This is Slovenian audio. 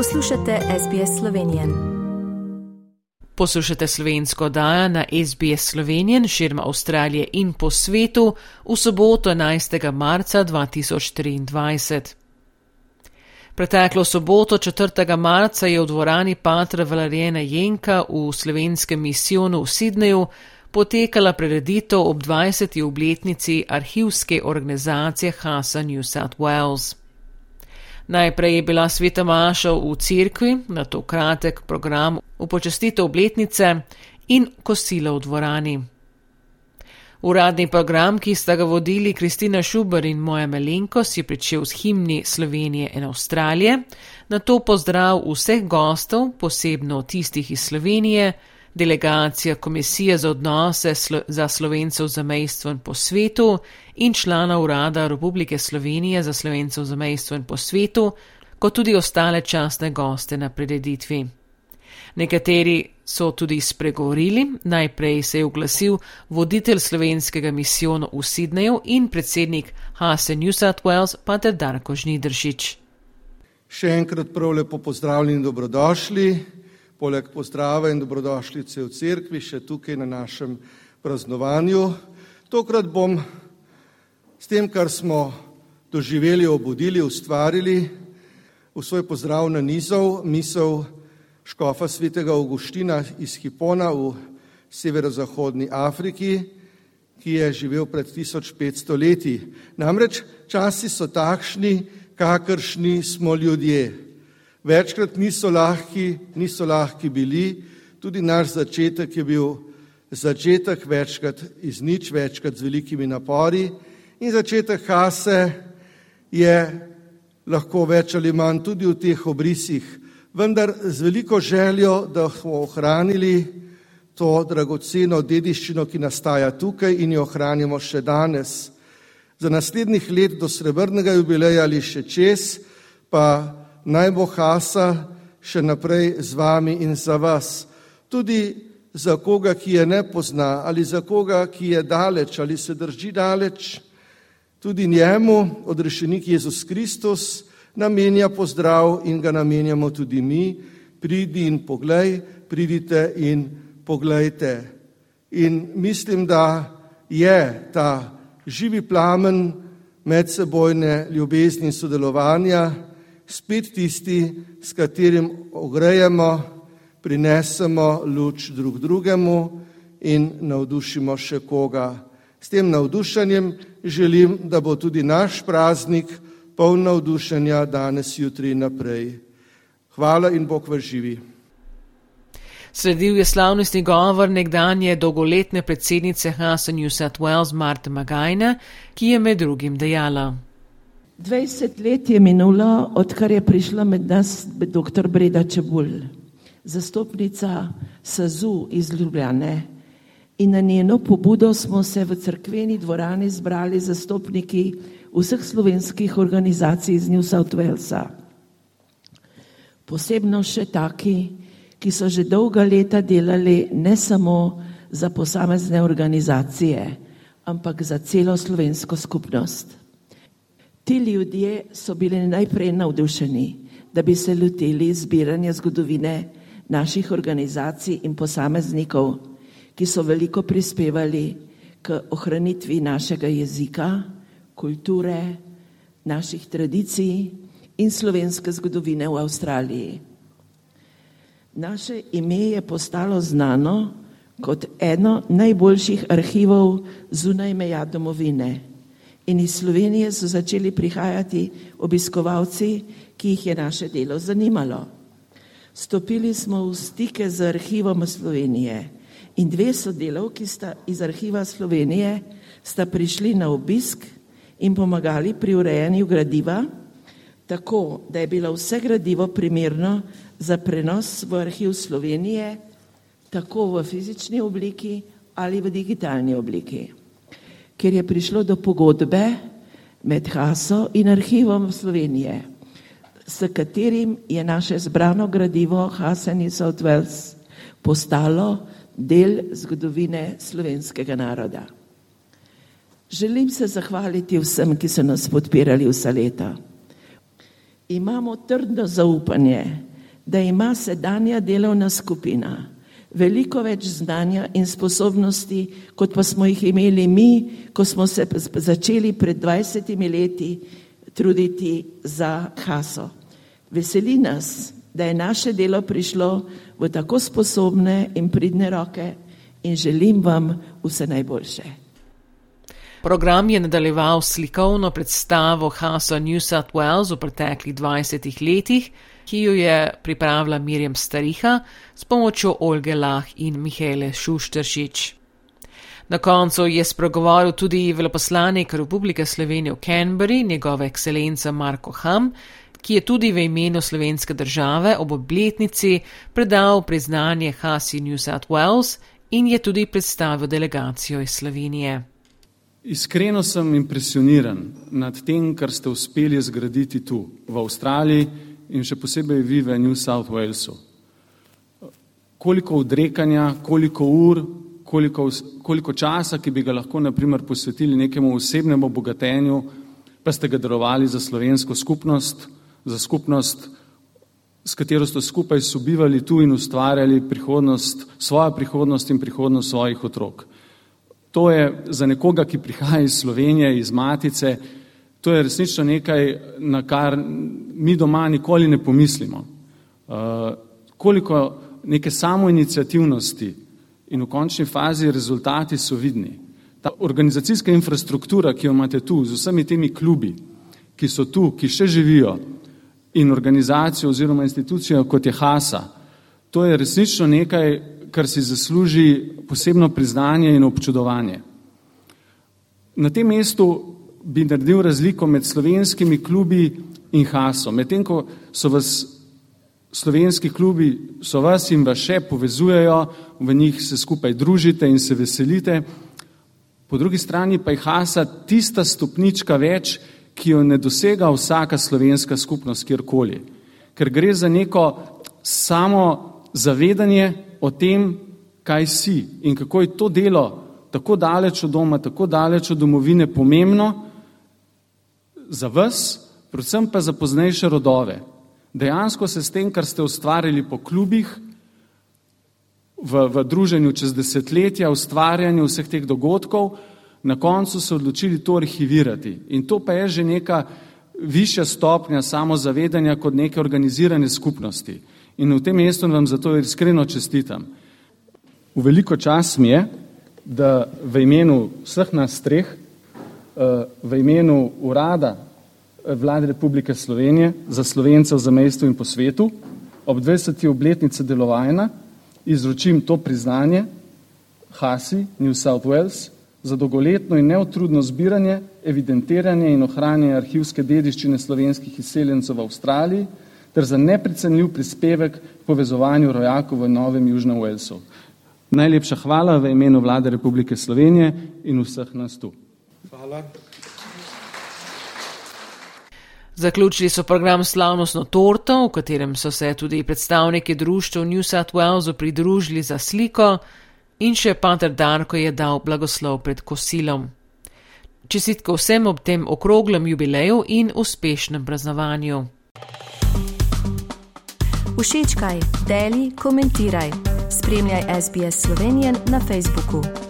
Poslušate SBS Slovenijo. Poslušate slovensko dajo na SBS Slovenijo, širma Avstralije in po svetu v soboto 11. marca 2023. Preteklo soboto 4. marca je v dvorani Patra Valarijena Jenka v slovenskem misijonu v Sidneju potekala prededitev ob 20. obletnici arhivske organizacije Hasa New South Wales. Najprej je bila sveta Maša v cerkvi, na to kratek program v počastitev obletnice in kosila v dvorani. Uradni program, ki sta ga vodili Kristina Šuber in moja Melenko, si pričel s himni Slovenije in Avstralije, na to pozdrav vseh gostov, posebno tistih iz Slovenije, delegacija Komisije za odnose slo za slovencev za mejstvo in po svetu in člana Urada Republike Slovenije za slovencev za mejstvo in po svetu, kot tudi ostale častne goste na prededitvi. Nekateri so tudi spregovorili, najprej se je oglasil voditelj slovenskega misijona v Sidneju in predsednik Hase New South Wales, pater Darko Žnidršič. Še enkrat prav lepo pozdravljeni in dobrodošli poleg pozdrava in dobrodošlice v cerkvi, še tukaj na našem praznovanju. Tokrat bom s tem, kar smo doživeli, obudili, ustvarili, v svoj pozdrav na nizov misel škofa svetega Augustina iz Hipona v severozahodni Afriki, ki je živel pred 1500 leti. Namreč časi so takšni, kakršni smo ljudje. Večkrat niso lahki, niso lahki bili, tudi naš začetek je bil začetek večkrat iz nič, večkrat z velikimi napori. In začetek hase je lahko več ali manj tudi v teh obrisih, vendar z veliko željo, da smo ohranili to dragoceno dediščino, ki nastaja tukaj in jo ohranimo še danes. Za naslednjih let do srebrnega jubileja ali še čez pa naj bo Hasa še naprej z vami in za vas. Tudi za koga, ki je ne pozna, ali za koga, ki je daleč ali se drži daleč, tudi njemu, odrešenik Jezus Kristus, namenja pozdrav in ga namenjamo tudi mi. Pridi in poglej, pridite in poglejte. In mislim, da je ta živi plamen medsebojne ljubezni in sodelovanja, spet tisti, s katerim ogrejemo, prinesemo luč drug drugemu in navdušimo še koga. S tem navdušenjem želim, da bo tudi naš praznik poln navdušenja danes, jutri in naprej. Hvala in Bog vas živi. Sledil je slavnostni govor nekdanje dolgoletne predsednice Hasa New South Wales Marta Magajna, ki je med drugim dejala. 20 let je minulo, odkar je prišla med nas dr. Breda Čebul, zastopnica SAZU iz Ljubljane. In na njeno pobudo smo se v crkveni dvorani zbrali zastopniki vseh slovenskih organizacij iz New South Walesa. Posebno še taki, ki so že dolga leta delali ne samo za posamezne organizacije, ampak za celo slovensko skupnost. Ti ljudje so bili najprej navdušeni, da bi se lotili zbiranja zgodovine naših organizacij in posameznikov, ki so veliko prispevali k ohranitvi našega jezika, kulture, naših tradicij in slovenske zgodovine v Avstraliji. Naše ime je postalo znano kot eno najboljših arhivov zunaj meja domovine in iz Slovenije so začeli prihajati obiskovalci, ki jih je naše delo zanimalo. Stopili smo v stike z arhivom Slovenije in dve sodelavki sta iz arhiva Slovenije sta prišli na obisk in pomagali pri urejanju gradiva, tako da je bilo vse gradivo primerno za prenos v arhiv Slovenije, tako v fizični obliki ali v digitalni obliki ker je prišlo do pogodbe med Haso in arhivom Slovenije, s katerim je naše zbrano gradivo Hasen in South Wales postalo del zgodovine slovenskega naroda. Želim se zahvaliti vsem, ki so nas podpirali vsa leta. Imamo trdno zaupanje, da ima sedanja delovna skupina veliko več znanja in sposobnosti, kot pa smo jih imeli mi, ko smo se začeli pred 20 leti truditi za Haso. Veseli nas, da je naše delo prišlo v tako sposobne in pridne roke in želim vam vse najboljše. Program je nadaljeval slikovno predstavo Haso New South Wales v preteklih 20 letih, ki jo je pripravila Mirjam Stariha s pomočjo Olge Lah in Mihele Šušteršič. Na koncu je spregovoril tudi veleposlanik Republike Slovenije v Canberri, njegova ekscelenca Marko Ham, ki je tudi v imenu slovenske države ob obletnici predal priznanje Hasi New South Wales in je tudi predstavil delegacijo iz Slovenije. Iskreno sem impresioniran nad tem, kar ste uspeli zgraditi tu, v Avstraliji in še posebej vi v New South Walesu. Koliko odrekanja, koliko ur, koliko, koliko časa, ki bi ga lahko naprimer posvetili nekemu osebnemu obogatenju, pa ste ga darovali za slovensko skupnost, za skupnost, s katero ste skupaj sobivali tu in ustvarjali prihodnost, svojo prihodnost in prihodnost svojih otrok. To je za nekoga, ki prihaja iz Slovenije, iz Matice, to je resnično nekaj, na kar mi doma nikoli ne pomislimo. Uh, koliko neke samoinicijativnosti in v končni fazi rezultati so vidni. Ta organizacijska infrastruktura, ki jo imate tu, z vsemi temi klubi, ki so tu, ki še živijo, in organizacijo oziroma institucijo, kot je Hasa, to je resnično nekaj, kar si zasluži posebno priznanje in občudovanje. Na tem mestu bi naredil razliko med slovenskimi klubi in Haso. Medtem ko so vas slovenski klubi, so vas in vas še povezujejo, v njih se skupaj družite in se veselite, po drugi strani pa je Hasa tista stopnička več, ki jo ne dosega vsaka slovenska skupnost kjerkoli. Ker gre za neko samo zavedanje o tem, kaj si in kako je to delo tako daleč od doma, tako daleč od domovine pomembno, za vas, predvsem pa za poznejše rodove. Dejansko se s tem, kar ste ustvarili po klubih, v, v druženju čez desetletja, ustvarjanju vseh teh dogodkov, na koncu se odločili to arhivirati. In to pa je že neka višja stopnja samozavedanja kot neke organizirane skupnosti. In v tem mestu vam zato iskreno čestitam. V veliko čas mi je, da v imenu vseh nas treh Eh, v imenu urada eh, vlade Republike Slovenije za Slovence v zamestju in po svetu ob 20. obletnici delovanja izročim to priznanje Hasi New South Wales za dolgoletno in neutrudno zbiranje, evidentiranje in ohranjanje arhivske dediščine slovenskih izseljencev v Avstraliji ter za neprecenljiv prispevek k povezovanju rojakov v Novem Južnem Walesu. Najlepša hvala v imenu vlade Republike Slovenije in vseh nas tu. Hvala. Zaključili so program Slavnostno torto, v katerem so se tudi predstavniki društva New South Walesu pridružili za sliko in še Pater Darko je dal blagoslov pred kosilom. Čestitke vsem ob tem okroglem jubileju in uspešnem praznovanju. Všečkaj, deli, komentiraj. Spremljaj SBS Slovenijo na Facebooku.